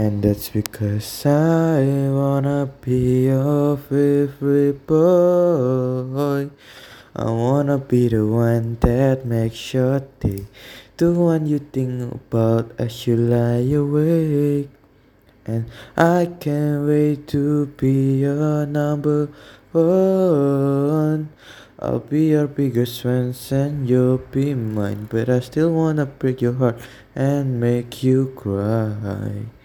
And that's because I wanna be your favorite boy. I wanna be the one that makes your day. The one you think about as you lie awake. And I can't wait to be your number one. I'll be your biggest fan and you'll be mine. But I still wanna break your heart and make you cry.